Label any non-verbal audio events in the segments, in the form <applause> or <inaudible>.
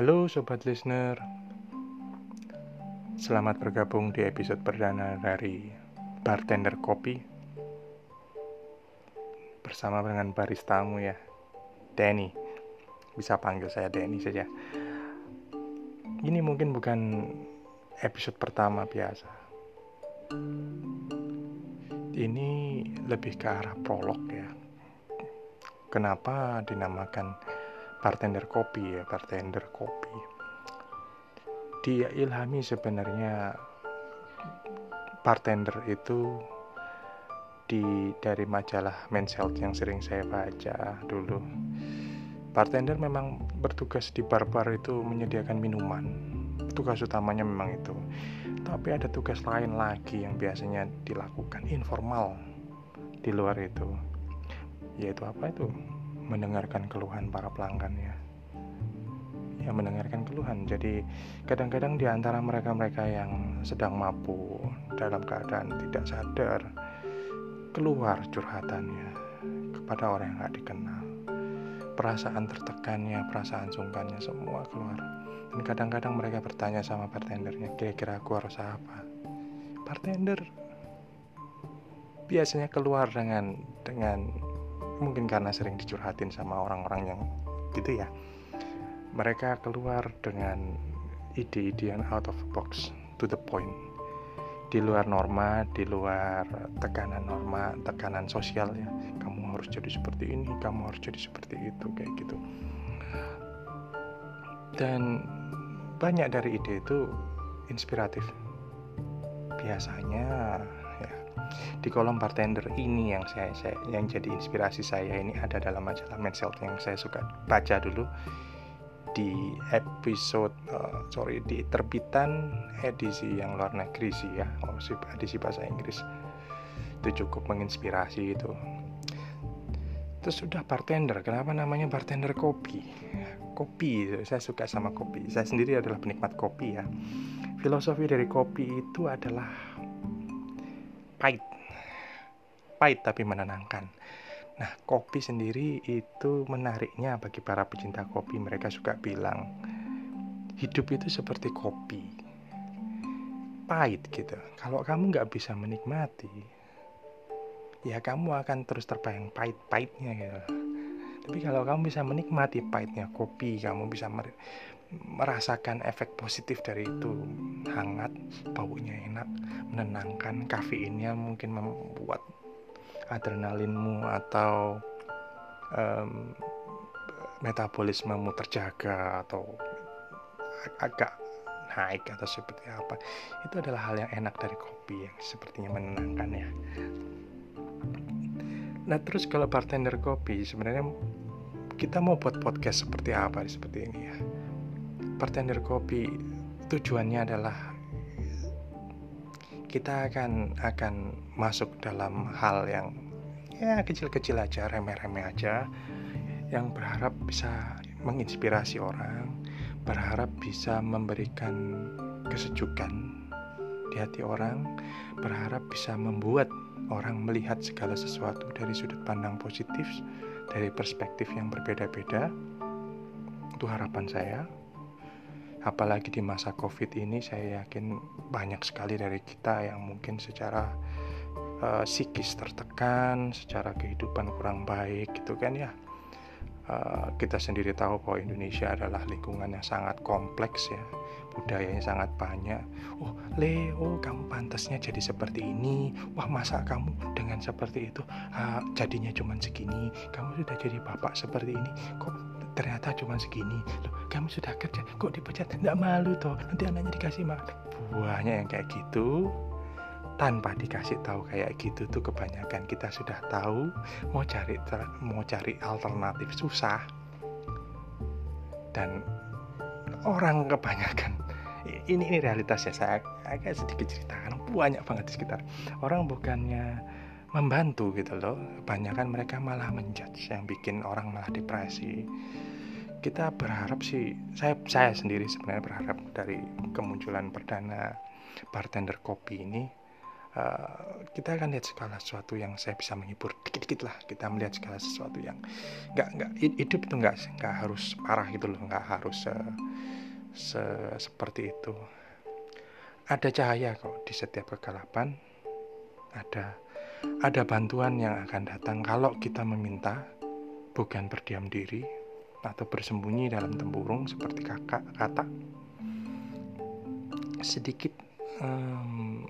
Halo sobat listener. Selamat bergabung di episode perdana dari Bartender Kopi. Bersama dengan baristamu ya Denny. Bisa panggil saya Denny saja. Ini mungkin bukan episode pertama biasa. Ini lebih ke arah prolog ya. Kenapa dinamakan bartender kopi ya, bartender kopi. Dia ilhami sebenarnya bartender itu di dari majalah Men's Health yang sering saya baca dulu. Bartender memang bertugas di bar-bar itu menyediakan minuman. Tugas utamanya memang itu. Tapi ada tugas lain lagi yang biasanya dilakukan informal di luar itu yaitu apa itu mendengarkan keluhan para pelanggan ya. Ya mendengarkan keluhan. Jadi kadang-kadang di antara mereka-mereka yang sedang mabuk dalam keadaan tidak sadar keluar curhatannya kepada orang yang nggak dikenal. Perasaan tertekannya perasaan sungkannya semua keluar. Dan kadang-kadang mereka bertanya sama bartendernya kira-kira aku harus apa? Bartender biasanya keluar dengan dengan mungkin karena sering dicurhatin sama orang-orang yang gitu ya. Mereka keluar dengan ide-ide yang out of box to the point. Di luar norma di luar tekanan norma tekanan sosial ya. Kamu harus jadi seperti ini kamu harus jadi seperti itu kayak gitu. Dan banyak dari ide itu inspiratif. Biasanya di kolom bartender ini yang saya, saya yang jadi inspirasi saya ini ada dalam majalah Men's yang saya suka baca dulu. Di episode uh, sorry di terbitan edisi yang luar negeri sih ya. Oh, edisi bahasa Inggris. Itu cukup menginspirasi itu. Terus sudah bartender kenapa namanya bartender kopi? Kopi saya suka sama kopi. Saya sendiri adalah penikmat kopi ya. Filosofi dari kopi itu adalah pahit pahit tapi menenangkan. Nah kopi sendiri itu menariknya bagi para pecinta kopi. Mereka suka bilang hidup itu seperti kopi. Pahit gitu. Kalau kamu nggak bisa menikmati ya kamu akan terus terbayang pahit-pahitnya gitu. Tapi kalau kamu bisa menikmati pahitnya kopi kamu bisa merasakan efek positif dari itu. Hangat baunya enak menenangkan kafeinnya mungkin membuat adrenalinmu atau um, metabolismemu terjaga atau agak naik atau seperti apa itu adalah hal yang enak dari kopi yang sepertinya menenangkan ya. Nah terus kalau bartender kopi sebenarnya kita mau buat podcast seperti apa seperti ini ya? Bartender kopi tujuannya adalah kita akan akan masuk dalam hal yang ya kecil-kecil aja, remeh-remeh aja yang berharap bisa menginspirasi orang, berharap bisa memberikan kesejukan di hati orang, berharap bisa membuat orang melihat segala sesuatu dari sudut pandang positif, dari perspektif yang berbeda-beda. Itu harapan saya apalagi di masa covid ini saya yakin banyak sekali dari kita yang mungkin secara uh, psikis tertekan secara kehidupan kurang baik gitu kan ya. Uh, kita sendiri tahu bahwa Indonesia adalah lingkungan yang sangat kompleks ya. Budayanya sangat banyak. Oh Leo kamu pantasnya jadi seperti ini. Wah masa kamu dengan seperti itu uh, jadinya cuma segini. Kamu sudah jadi bapak seperti ini. Kok ternyata cuma segini. Loh kamu sudah kerja kok dipecat? Nggak malu toh nanti anaknya dikasih makan. Banyak yang kayak gitu tanpa dikasih tahu kayak gitu tuh kebanyakan kita sudah tahu mau cari mau cari alternatif susah. Dan orang kebanyakan ini ini realitasnya saya agak sedikit ceritakan banyak banget di sekitar. Orang bukannya membantu gitu loh kebanyakan mereka malah menjudge yang bikin orang malah depresi kita berharap sih saya saya sendiri sebenarnya berharap dari kemunculan perdana bartender kopi ini uh, kita akan lihat segala sesuatu yang saya bisa menghibur dikit-dikit lah. Kita melihat segala sesuatu yang nggak nggak hidup itu nggak nggak harus parah gitu loh nggak harus uh, se seperti itu. Ada cahaya kok di setiap kegelapan. Ada ada bantuan yang akan datang. Kalau kita meminta bukan berdiam diri atau bersembunyi dalam tempurung seperti kakak kata. Sedikit um,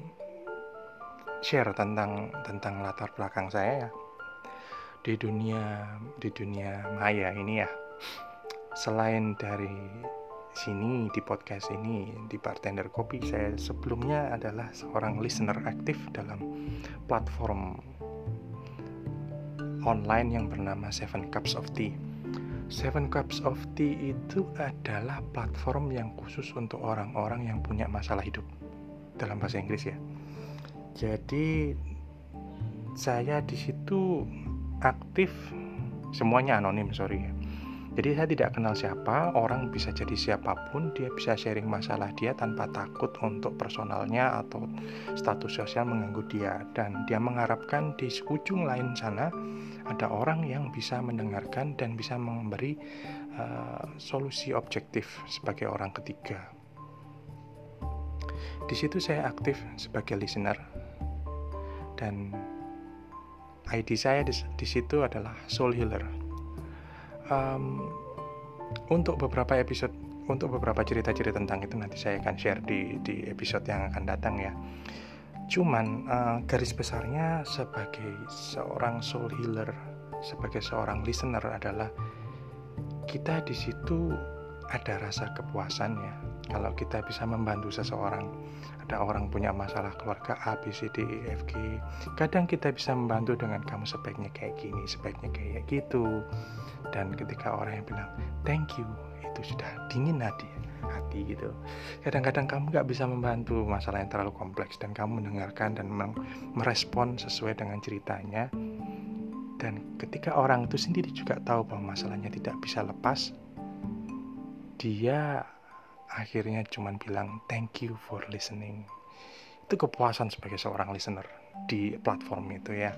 share tentang tentang latar belakang saya ya. Di dunia di dunia maya ini ya. Selain dari sini di podcast ini di bartender kopi saya sebelumnya adalah seorang listener aktif dalam platform online yang bernama Seven Cups of Tea. Seven Cups of Tea itu adalah platform yang khusus untuk orang-orang yang punya masalah hidup dalam bahasa Inggris ya. Jadi saya di situ aktif semuanya anonim sorry ya jadi saya tidak kenal siapa, orang bisa jadi siapa pun, dia bisa sharing masalah dia tanpa takut untuk personalnya atau status sosial mengganggu dia. Dan dia mengharapkan di ujung lain sana ada orang yang bisa mendengarkan dan bisa memberi uh, solusi objektif sebagai orang ketiga. Di situ saya aktif sebagai listener dan ID saya di, di situ adalah Soul Healer um, untuk beberapa episode untuk beberapa cerita-cerita tentang itu nanti saya akan share di di episode yang akan datang ya. Cuman uh, garis besarnya sebagai seorang soul healer, sebagai seorang listener adalah kita di situ ada rasa kepuasan ya. Kalau kita bisa membantu seseorang, ada orang punya masalah keluarga A, B, C, D, E, F, G. Kadang kita bisa membantu dengan kamu sebaiknya kayak gini, sebaiknya kayak gitu dan ketika orang yang bilang thank you itu sudah dingin hati hati gitu kadang-kadang kamu gak bisa membantu masalah yang terlalu kompleks dan kamu mendengarkan dan merespon sesuai dengan ceritanya dan ketika orang itu sendiri juga tahu bahwa masalahnya tidak bisa lepas dia akhirnya cuma bilang thank you for listening. Itu kepuasan sebagai seorang listener di platform itu ya.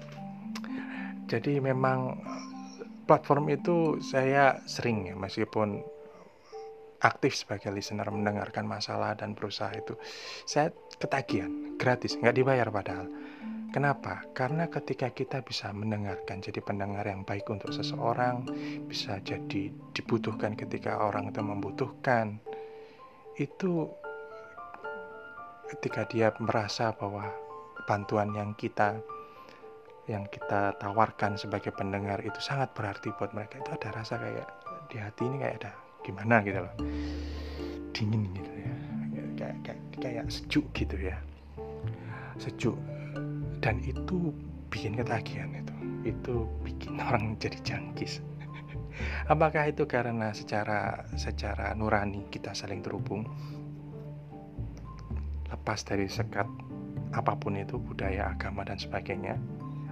Jadi memang platform itu saya sering ya meskipun aktif sebagai listener mendengarkan masalah dan berusaha itu saya ketagihan gratis nggak dibayar padahal. Kenapa? Karena ketika kita bisa mendengarkan jadi pendengar yang baik untuk seseorang bisa jadi dibutuhkan ketika orang itu membutuhkan itu ketika dia merasa bahwa bantuan yang kita yang kita tawarkan sebagai pendengar itu sangat berarti buat mereka. Itu ada rasa kayak di hati ini kayak ada gimana gitu loh. Dingin gitu ya. Kayak kayak, kayak sejuk gitu ya. Sejuk. Dan itu bikin ketagihan itu. Itu bikin orang jadi jangkis. <laughs> Apakah itu karena secara secara nurani kita saling terhubung? Lepas dari sekat apa pun itu budaya agama dan sebagainya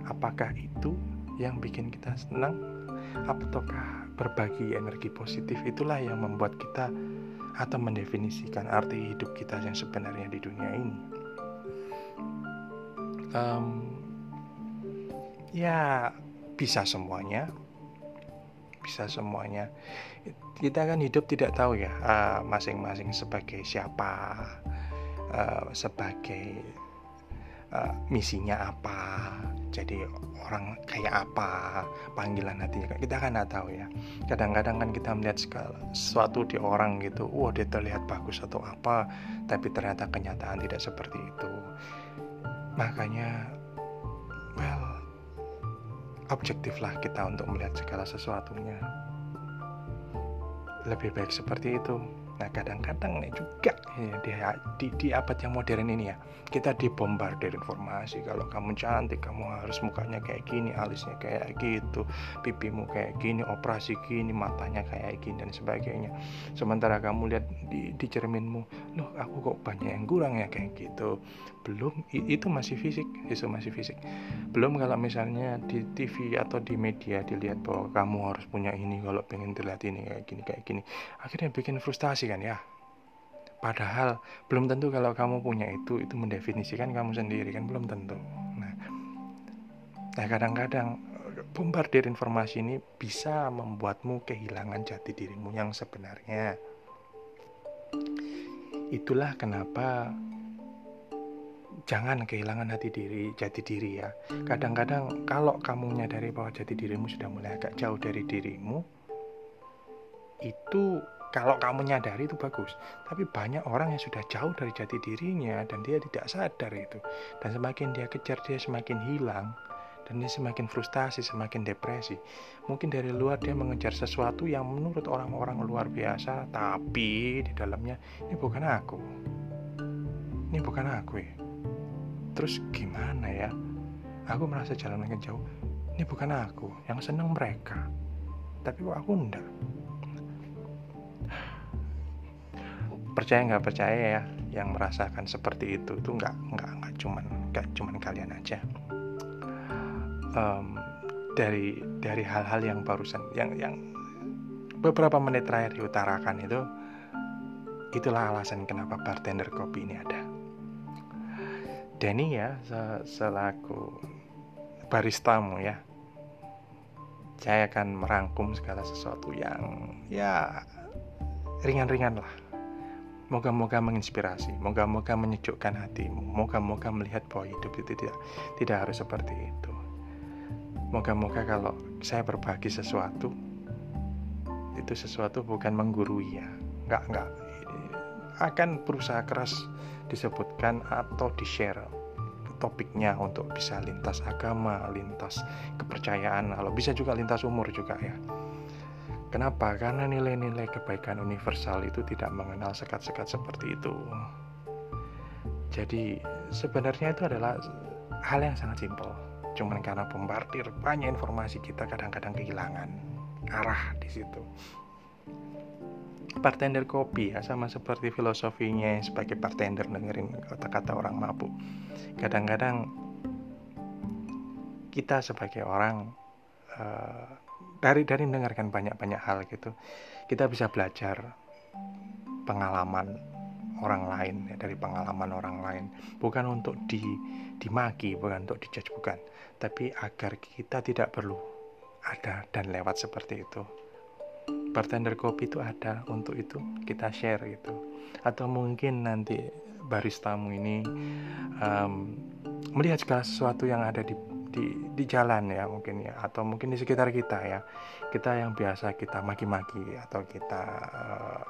apakah itu yang bikin kita senang ataukah berbagi energi positif itulah yang membuat kita atau mendefinisikan arti hidup kita yang sebenarnya di dunia ini? Um, ya bisa semuanya. Bisa semuanya. Kita kan hidup tidak tahu ya ah, masing-masing uh, sebagai siapa uh, sebagai uh, misinya apa jadi orang kayak apa panggilan hatinya kita kan nggak tahu ya. Kadang-kadang kan kita melihat segala sesuatu di orang gitu wah dia terlihat bagus atau apa tapi ternyata kenyataan tidak seperti itu. Makanya well objektiflah kita untuk melihat segala sesuatunya. Lebih baik seperti itu Nah kadang-kadang nih juga ya, di, di, di abad yang modern ini ya kita dibombardir informasi kalau kamu cantik kamu harus mukanya kayak gini alisnya kayak gitu pipimu kayak gini operasi gini matanya kayak gini dan sebagainya. Sementara kamu lihat di, di cerminmu loh aku kok banyak yang kurang ya? kayak gitu. Belum itu masih fisik itu masih fisik. Belum kalau misalnya di TV atau di media dilihat bahwa kamu harus punya ini kalau pengen terlihat ini kayak gini kayak gini. Akhirnya bikin frustasi kan ya. Padahal belum tentu kalau kamu punya itu itu mendefinisikan kamu sendiri kan belum tentu. Nah nah kadang-kadang bombardir informasi ini bisa membuatmu kehilangan jati dirimu yang sebenarnya. Itulah kenapa jangan kehilangan hati diri, jati diri ya. Kadang-kadang kalau kamu menyadari bahwa jati dirimu sudah mulai agak jauh dari dirimu, itu kalau kamu menyadari itu bagus. Tapi banyak orang yang sudah jauh dari jati dirinya dan dia tidak sadar itu. Dan semakin dia kejar dia semakin hilang dan dia semakin frustasi, semakin depresi. Mungkin dari luar dia mengejar sesuatu yang menurut orang-orang luar biasa, tapi di dalamnya ini bukan aku. Ini bukan aku ya terus gimana ya aku merasa jalan makin jauh ini bukan aku yang senang mereka tapi kok aku enggak percaya nggak percaya ya yang merasakan seperti itu itu nggak nggak nggak cuman nggak cuman kalian aja. Um, dari dari hal-hal yang barusan yang yang beberapa menit terakhir diutarakan itu itulah alasan kenapa bartender kopi ini ada. Denny ya selaku baristamu ya saya akan merangkum segala sesuatu yang ya ringan-ringan lah moga-moga menginspirasi moga-moga menyejukkan hatimu moga-moga melihat bahwa hidup itu tidak tidak harus seperti itu. Moga-moga kalau saya berbagi sesuatu itu sesuatu bukan menggurui ya. Nggak nggak. Akan berusaha keras disebutkan atau di-share topiknya untuk bisa lintas agama, lintas kepercayaan, kalau bisa juga lintas umur juga ya. Kenapa? Karena nilai-nilai kebaikan universal itu tidak mengenal sekat-sekat seperti itu. Jadi sebenarnya itu adalah hal yang sangat simpel. Cuman karena bombardir banyak informasi kita kadang-kadang kehilangan arah di situ bartender kopi ya sama seperti filosofinya sebagai bartender dengerin kata-kata orang mabuk kadang-kadang kita sebagai orang uh, dari dari mendengarkan banyak-banyak hal gitu. Kita bisa belajar pengalaman orang lain ya, dari pengalaman orang lain. Bukan untuk di dimaki bukan untuk dijudge bukan. Tapi agar kita tidak perlu ada dan lewat seperti itu. Bartender kopi itu ada untuk itu kita share gitu. Atau mungkin nanti baristamu ini um, melihat segala sesuatu yang ada di, di di jalan ya mungkin ya. Atau mungkin di sekitar kita ya. Kita yang biasa kita maki-maki atau kita uh,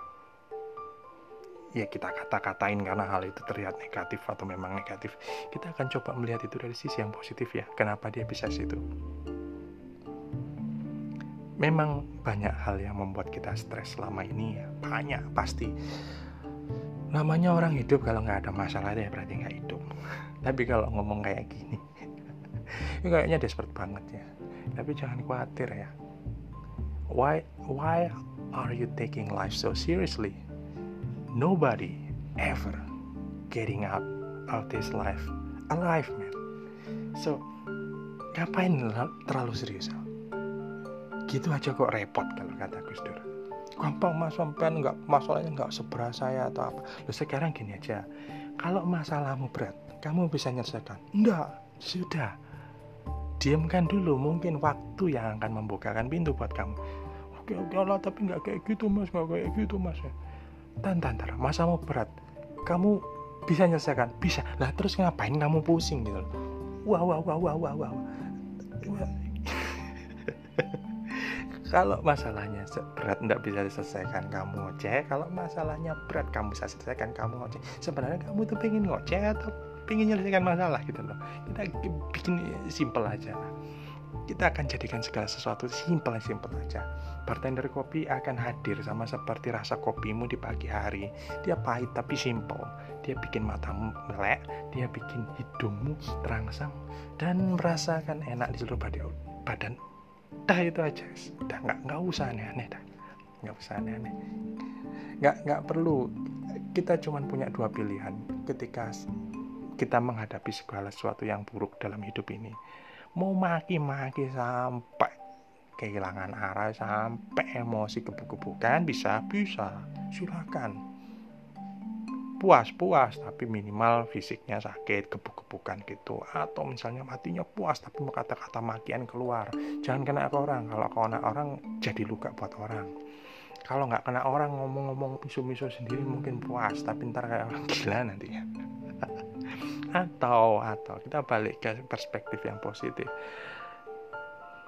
ya kita kata-katain karena hal itu terlihat negatif atau memang negatif. Kita akan coba melihat itu dari sisi yang positif ya. Kenapa dia bisa situ? Memang banyak hal yang membuat kita stres selama ini ya. Banyak pasti. Namanya orang hidup kalau nggak ada masalah ya berarti nggak hidup. <laughs> Tapi kalau ngomong kayak gini ya kayaknya desperate banget ya. Tapi jangan khawatir ya. Why why are you taking life so seriously? Nobody ever getting out of this life alive man. So ngapain terlalu serius gitu aja kok repot kalau kata Gus Dur. Gampang mas sampean nggak masalahnya nggak seberat saya atau apa. Lo sekarang gini aja. Kalau masalahmu berat kamu bisa nyelesaikan? Enggak sudah diamkan dulu mungkin waktu yang akan membukakan pintu buat kamu. Oke oke lah tapi nggak kayak gitu mas nggak kayak gitu mas dan tantar masamu berat. Kamu bisa nyelesaikan? Bisa. Lah terus ngapain kamu pusing gitu? Wah wah wah wah wah wah <laughs> kalau masalahnya berat tidak bisa diselesaikan kamu ngoceh. Kalau masalahnya berat kamu bisa selesaikan kamu ngoceh. Sebenarnya kamu tuh pengen ngoceh atau pengen menyelesaikan masalah gitu loh. Kita bikin simple aja. Kita akan jadikan segala sesuatu simple simple aja. Bartender kopi akan hadir sama seperti rasa kopimu di pagi hari. Dia pahit tapi simple. Dia bikin matamu melek dia bikin hidungmu terangsang dan merasakan enak di seluruh badan. Dah itu aja. Dah nggak nggak usah aneh-aneh dah. Nggak usah aneh-aneh. Nggak nggak perlu. Kita cuma punya dua pilihan. Ketika kita menghadapi segala sesuatu yang buruk dalam hidup ini. Mau maki-maki sampai kehilangan arah sampai emosi kebukukan bisa bisa. Silakan. Puas puas tapi minimal fisiknya sakit gebuk-gebukan gitu. Atau misalnya matinya puas tapi kata-kata makian keluar. Jangan kena ke orang. Kalau kena orang jadi luka buat orang. Kalau nggak kena orang ngomong-ngomong misu-misu sendiri mungkin puas. Tapi ntar kayak orang gila nantinya atau atau. Kita balik ke perspektif yang positif.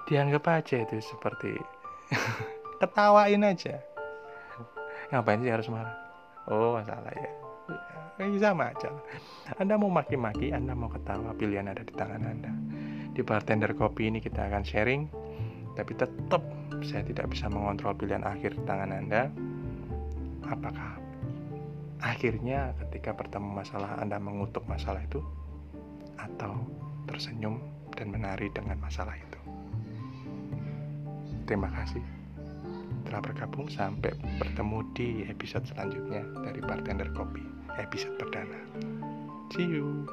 Dianggap aja itu seperti <laughs> ketawain aja. Ngapain sih harus marah? Oh salah ya. Ini sama aja. Anda mau maki-maki Anda mau ketawa pilihan ada di tangan Anda. Di bartender kopi ini kita akan sharing. Tapi tetap saya tidak bisa mengontrol pilihan akhir tangan Anda. Apakah akhirnya ketika bertemu masalah Anda mengutuk masalah itu atau tersenyum dan menari dengan masalah itu. Terima kasih telah bergabung. Sampai bertemu di episode selanjutnya dari Bartender Kopi episode perdana. See you